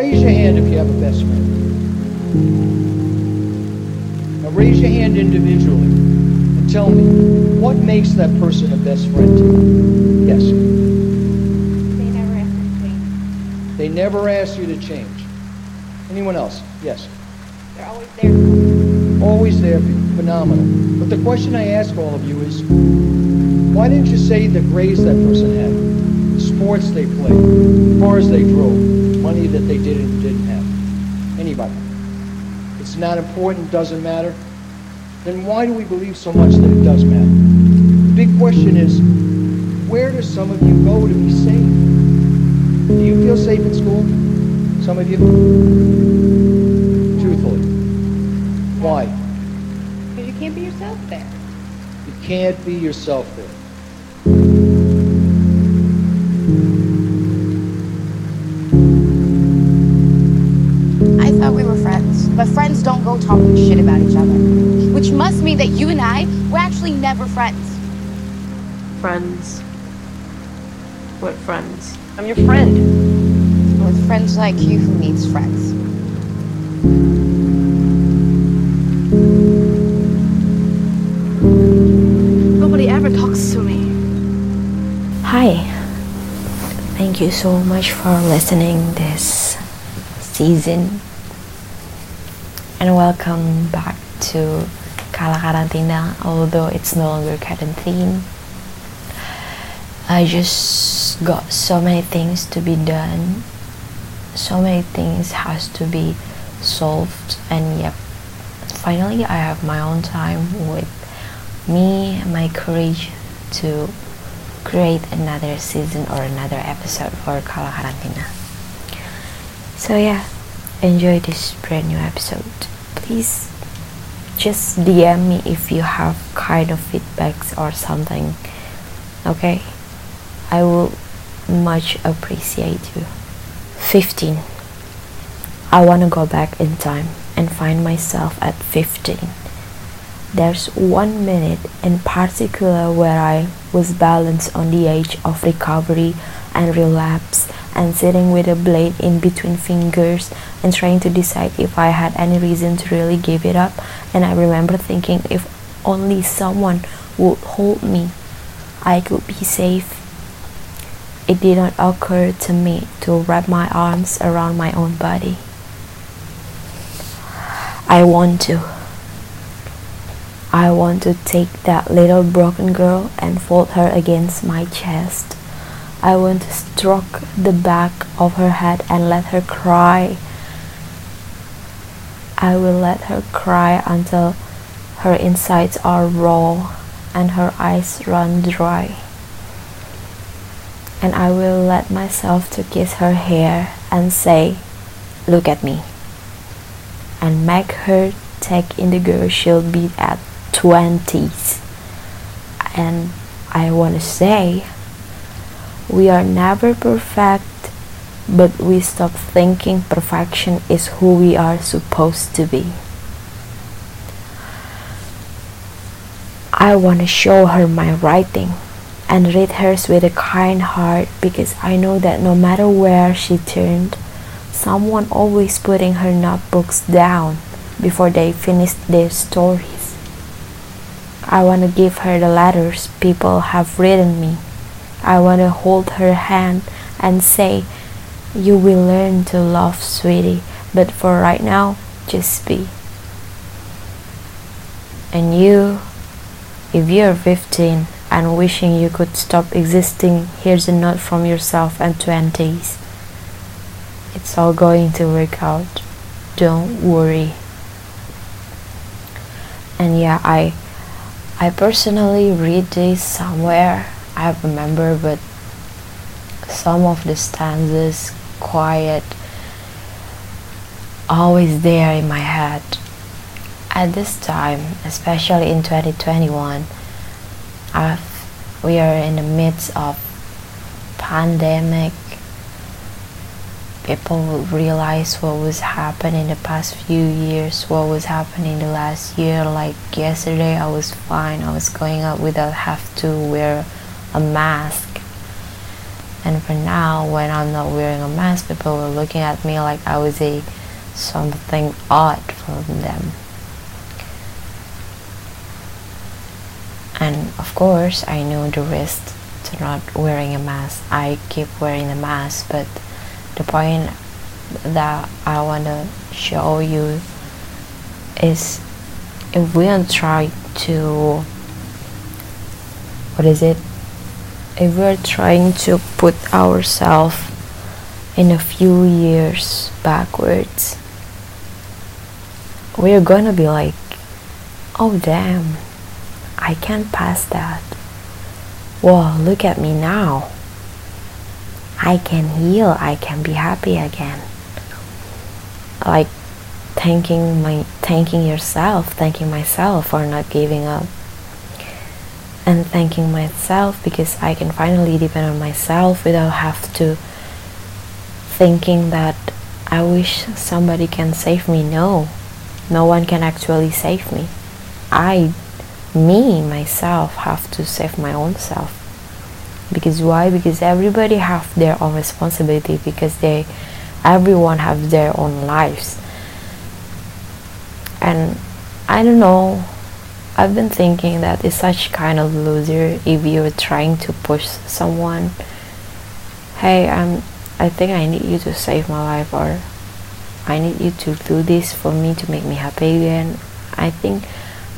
raise your hand if you have a best friend. Now raise your hand individually and tell me what makes that person a best friend to you. Yes. They never ask me to change. They never ask you to change. Anyone else? Yes. They're always there. Always there for you. Phenomenal. But the question I ask all of you is, why didn't you say the grades that person had, the sports they played, the cars they drove, money that they did and didn't have? Anybody? It's not important, doesn't matter. Then why do we believe so much that it does matter? The big question is, where do some of you go to be safe? Do you feel safe in school? Some of you? Truthfully. Why? Because you can't be yourself there. You can't be yourself there. Talking shit about each other. Which must mean that you and I were actually never friends. Friends. What friends? I'm your friend. With friends like you who needs friends. Nobody ever talks to me. Hi. Thank you so much for listening this season. And welcome back to Kala Karantina, although it's no longer quarantine. I just got so many things to be done. So many things has to be solved and yep. Finally I have my own time with me my courage to create another season or another episode for Kala Karantina. So yeah, enjoy this brand new episode. Please just DM me if you have kind of feedbacks or something. Okay? I will much appreciate you. 15. I want to go back in time and find myself at 15. There's one minute in particular where I was balanced on the edge of recovery and relapse and sitting with a blade in between fingers and trying to decide if I had any reason to really give it up. And I remember thinking if only someone would hold me, I could be safe. It did not occur to me to wrap my arms around my own body. I want to. I want to take that little broken girl and fold her against my chest. I want to stroke the back of her head and let her cry. I will let her cry until her insides are raw and her eyes run dry. And I will let myself to kiss her hair and say, look at me. And make her take in the girl she'll be at 20s. And I want to say, we are never perfect, but we stop thinking perfection is who we are supposed to be. I want to show her my writing and read hers with a kind heart because I know that no matter where she turned, someone always putting her notebooks down before they finished their stories. I want to give her the letters people have written me. I want to hold her hand and say, You will learn to love, sweetie, but for right now, just be. And you, if you're 15 and wishing you could stop existing, here's a note from yourself and 20s. It's all going to work out. Don't worry. And yeah, I I personally read this somewhere. I remember, but some of the stanzas quiet always there in my head. At this time, especially in 2021, I've, we are in the midst of pandemic. People realize what was happening in the past few years, what was happening the last year. Like yesterday, I was fine. I was going out without have to wear a mask. And for now, when I'm not wearing a mask, people were looking at me like I was a something odd from them. And of course, I know the risk to not wearing a mask. I keep wearing the mask, but the point that I want to show you is if we don't try to what is it if we're trying to put ourselves in a few years backwards we're gonna be like oh damn i can't pass that. Well look at me now. I can heal i can be happy again. Like thanking my thanking yourself thanking myself for not giving up and thanking myself because I can finally depend on myself without have to thinking that I wish somebody can save me. No no one can actually save me. I me myself have to save my own self. Because why? Because everybody have their own responsibility because they everyone have their own lives. And I don't know I've been thinking that it's such kind of loser if you're trying to push someone. Hey I'm I think I need you to save my life or I need you to do this for me to make me happy again. I think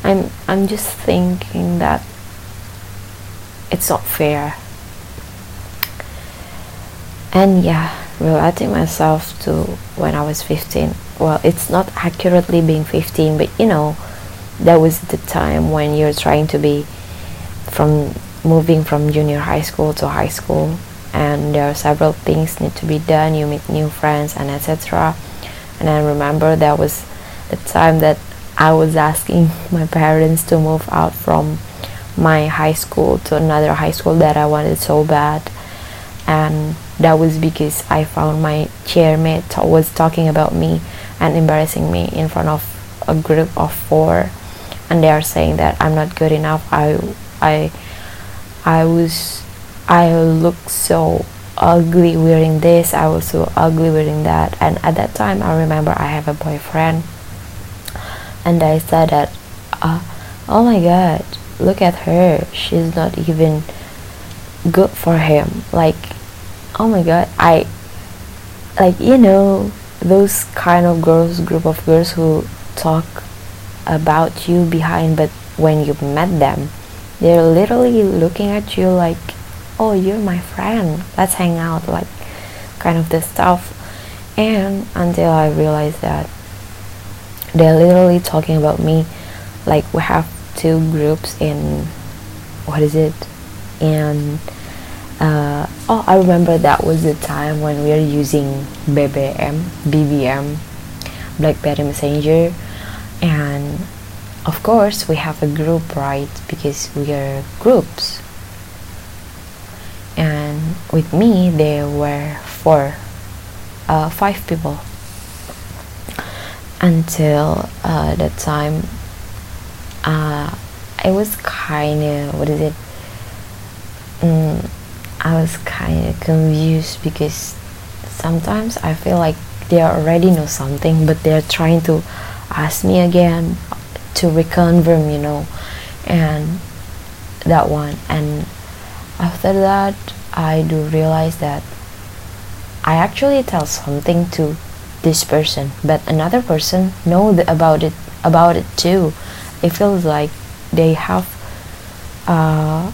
I'm I'm just thinking that it's not fair. And yeah relating myself to when I was 15 well it's not accurately being 15 but you know that was the time when you're trying to be from moving from junior high school to high school. And there are several things need to be done. You meet new friends and etc and I remember that was the time that I was asking my parents to move out from my high school to another high school that I wanted so bad. And that was because I found my chairmate was talking about me and embarrassing me in front of a group of four and they are saying that I'm not good enough. I I I was I look so ugly wearing this. I was so ugly wearing that. And at that time I remember I have a boyfriend. And I said that uh, oh my god look at her. She's not even good for him. Like oh my god i like you know those kind of girls group of girls who talk about you behind but when you met them they're literally looking at you like oh you're my friend. Let's hang out like kind of this stuff. And until i realized that they're literally talking about me like we have two groups in what is it? And uh, oh I remember that was the time when we were using BBM BBM Blackberry Messenger and of course we have a group right? Because we are groups. And with me there were four uh, five people. Until uh, that time uh, I was kind of what is it? Mm, I was kind of confused because sometimes I feel like they already know something, but they're trying to ask me again to reconfirm, you know, and that one. And after that, I do realize that I actually tell something to this person, but another person know about it about it too. It feels like they have uh,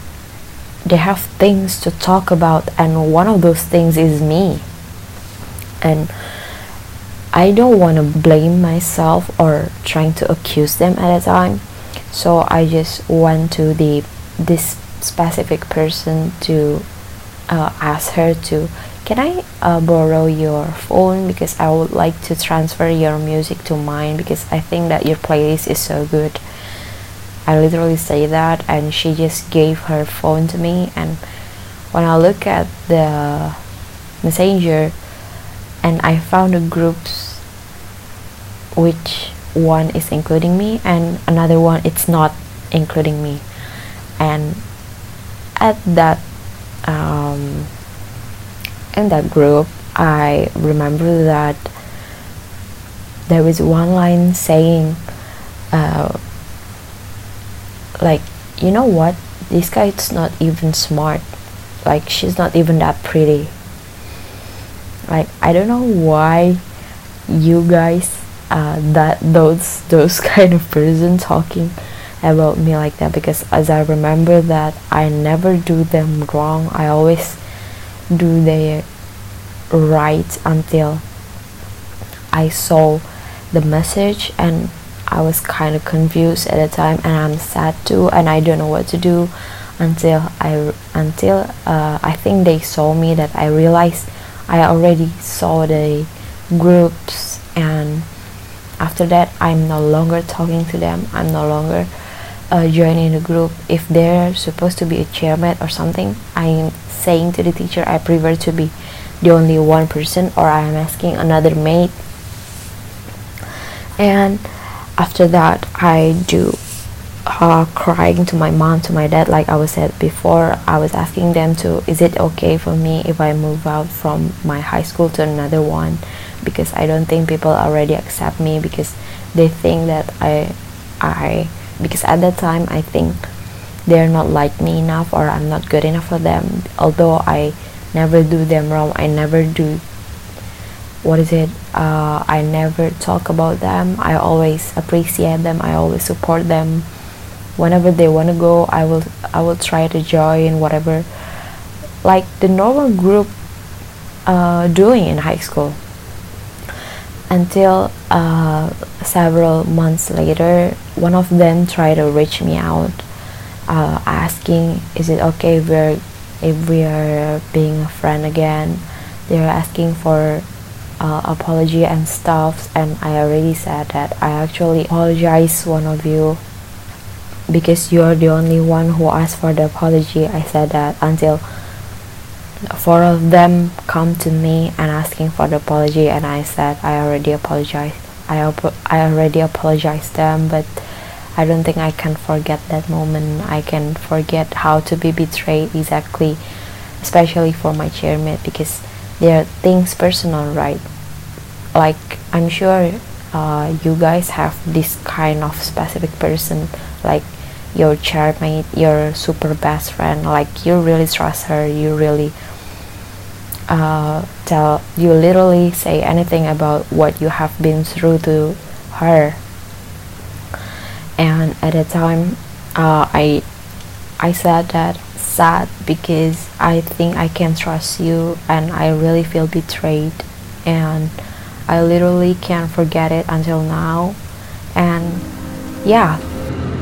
they have things to talk about and one of those things is me and I don't want to blame myself or trying to accuse them at a time. So I just went to the this specific person to uh, ask her to can I uh, borrow your phone? Because I would like to transfer your music to mine because I think that your playlist is so good. I literally say that and she just gave her phone to me and when I look at the messenger and I found the groups which one is including me and another one it's not including me and at that um, in that group, I remember that there was one line saying, uh, like, you know what? This guy is not even smart. Like, she's not even that pretty. Like, I don't know why you guys uh, that those those kind of person talking about me like that because as I remember that I never do them wrong. I always do the right until I saw the message and I was kind of confused at the time and I'm sad too and I don't know what to do until I until uh, I think they saw me that I realized I already saw the groups and after that I'm no longer talking to them. I'm no longer uh, joining the group. If they're supposed to be a chairman or something I'm saying to the teacher I prefer to be the only one person or I'm asking another mate. And after that I do uh, crying to my mom to my dad like I was said before. I was asking them to is it okay for me if I move out from my high school to another one because I don't think people already accept me because they think that I I because at that time I think they're not like me enough or I'm not good enough for them. Although I never do them wrong I never do what is it? Uh, I never talk about them. I always appreciate them. I always support them. Whenever they want to go I will I will try to join whatever like the normal group uh, doing in high school until uh, several months later one of them tried to reach me out uh, asking is it okay if we're if we are being a friend again? They're asking for uh, apology and stuff and I already said that I actually apologize one of you because you're the only one who asked for the apology. I said that until four of them come to me and asking for the apology and I said I already apologized I, I already apologized them but I don't think I can forget that moment. I can forget how to be betrayed exactly especially for my chairmate because there are things personal right? Like I'm sure uh, you guys have this kind of specific person like your chairmate your super best friend like you really trust her you really uh, tell you literally say anything about what you have been through to her. And at the time uh, I I said that sad because I think I can trust you and I really feel betrayed. And I literally can't forget it until now. And yeah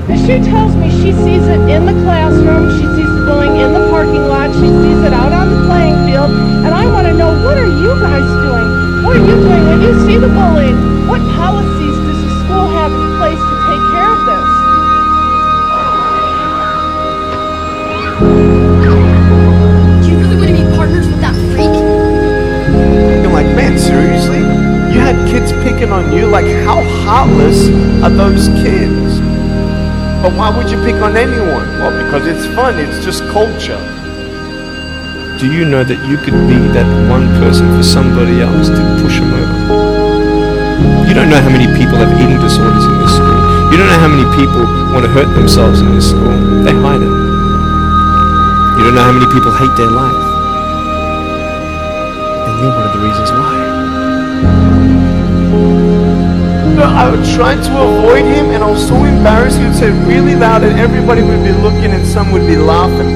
And she tells me she sees it in the classroom, she sees the bullying in the parking lot, she sees it out on the playing field, and I want to know what are you guys doing? What are you doing when you see the bullying? What policies does the school have in place to take care of this? Do you really want to be partners with that freak? You're like, man, seriously? You had kids picking on you? Like, how heartless are those kids? But why would you pick on anyone? Well, because it's fun, it's just culture. Do you know that you could be that one person for somebody else to push them over? You don't know how many people have eating disorders in this school. You don't know how many people want to hurt themselves in this school. They hide it. You don't know how many people hate their life. And you're one of the reasons why. I would try to avoid him and I was so embarrassed. He would say really loud and everybody would be looking and some would be laughing.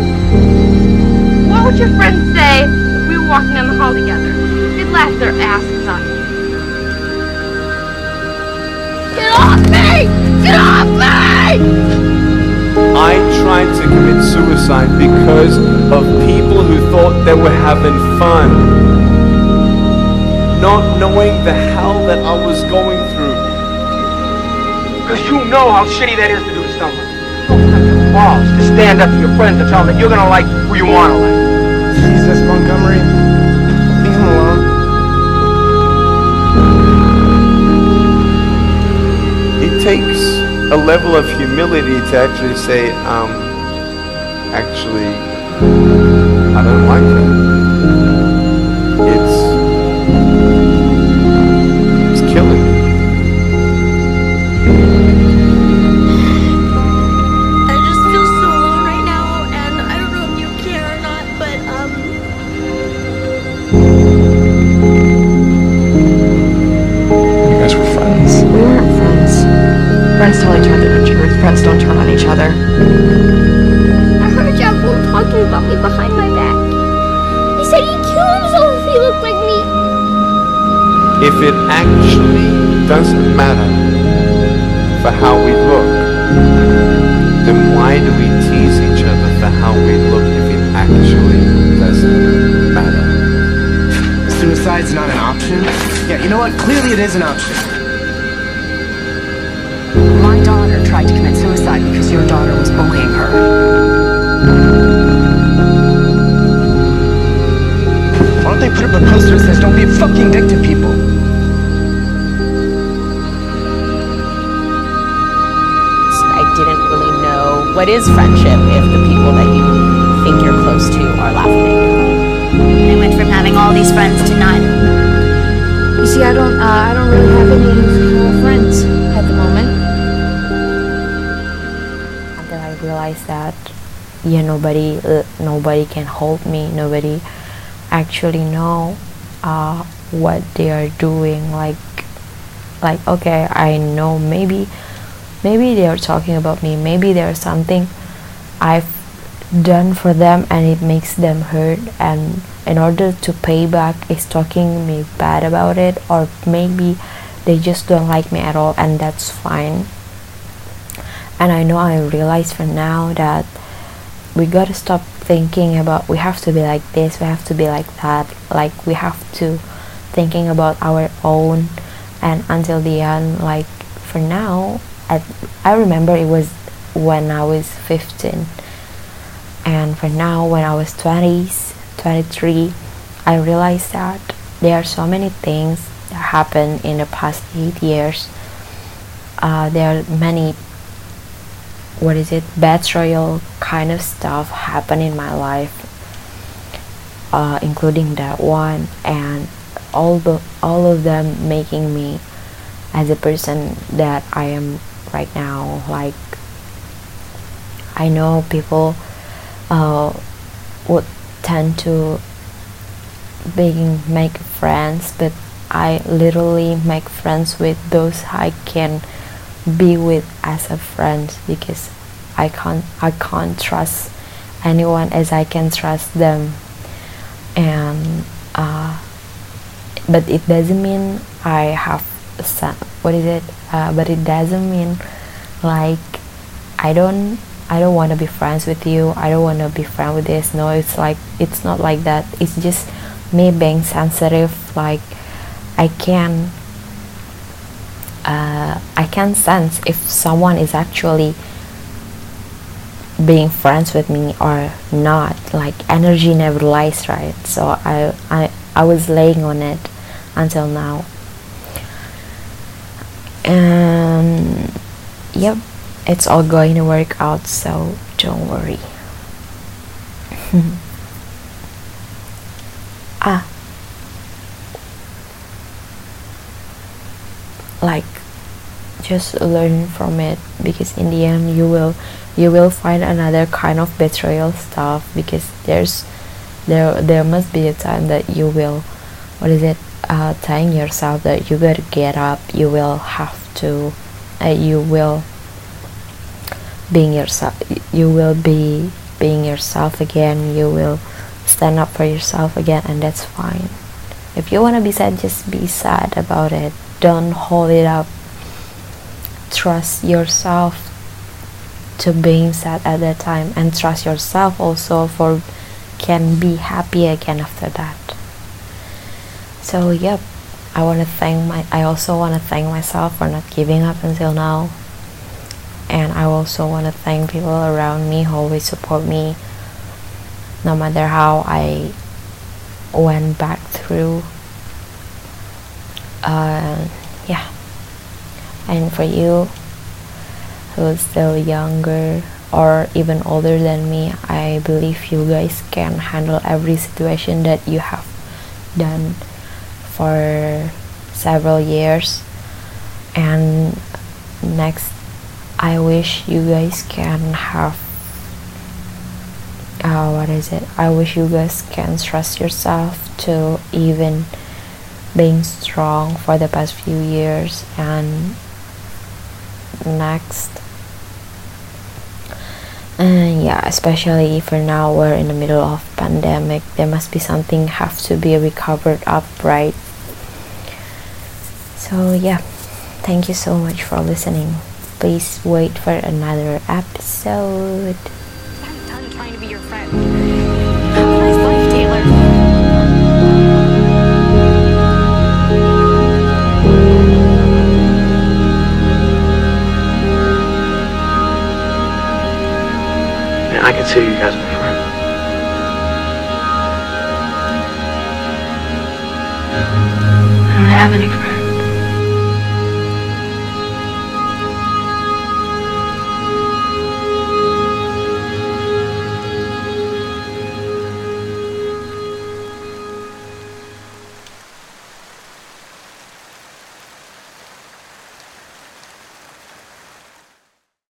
What would your friends say if we were walking down the hall together? They'd laugh their asses off. Get off me! Get off me! I tried to commit suicide because of people who thought they were having fun. Not knowing the hell that I was going. Because you know how shitty that is to do to someone. Don't have your balls to stand up to your friends and tell them that you're gonna like who you wanna like. Jesus, Montgomery. Leave him alone. It takes a level of humility to actually say, um, actually, I don't like him. Friends don't turn on each other. I heard Jackal talking about me behind my back. He said he'd kill himself if he looked like me. If it actually doesn't matter for how we look, then why do we tease each other for how we look if it actually doesn't matter? Suicide's not an option? Yeah, you know what? Clearly it is an option. Suicide because your daughter was bullying her. Why don't they put up a poster that says, don't be a fucking dick to people? I didn't really know what is friendship if the people that you think you're close to are laughing at you. I went from having all these friends to none. You see, I don't, uh, I don't really have any friends at the moment. Realized that, yeah, nobody, uh, nobody can hold me. Nobody actually know uh, what they are doing. Like, like okay, I know maybe, maybe they are talking about me. Maybe there's something I've done for them and it makes them hurt and in order to pay back is talking me bad about it or maybe they just don't like me at all and that's fine and i know i realize for now that we gotta stop thinking about we have to be like this we have to be like that. Like we have to thinking about our own. And until the end like for now i, I remember it was when i was 15 and for now when i was 20s 23 i realized that there are so many things that happened in the past eight years. Uh, there are many what is it betrayal kind of stuff happen in my life uh, including that one and all the all of them making me as a person that i am right now. Like i know people uh, would tend to being make friends but I literally make friends with those I can be with as a friend because I can't I can't trust anyone as I can trust them and uh, but it doesn't mean I have some, what is it uh, but it doesn't mean like I don't I don't want to be friends with you. I don't want to be friends with this. No, it's like it's not like that. It's just me being sensitive. Like I can, uh, I can sense if someone is actually being friends with me or not. Like energy never lies, right? So I, I, I was laying on it until now. And yep it's all going to work out, so don't worry. ah. Like just learn from it because in the end you will you will find another kind of betrayal stuff because there's there there must be a time that you will what is it uh telling yourself that you gotta get up you will have to uh, you will being yourself you will be being yourself again you will stand up for yourself again and that's fine. If you want to be sad just be sad about it. Don't hold it up trust yourself to being sad at that time and trust yourself also for can be happy again after that. So yep i want to thank my i also want to thank myself for not giving up until now. And I also want to thank people around me who always support me no matter how I went back through. Uh, yeah and for you who's still younger or even older than me I believe you guys can handle every situation that you have done for several years. And next I wish you guys can have uh, what is it? I wish you guys can trust yourself to even being strong for the past few years and next. And yeah especially for now we're in the middle of pandemic. There must be something have to be recovered up right? So yeah. Thank you so much for listening. Please wait for another episode see you guys were friends. I don't have any friends.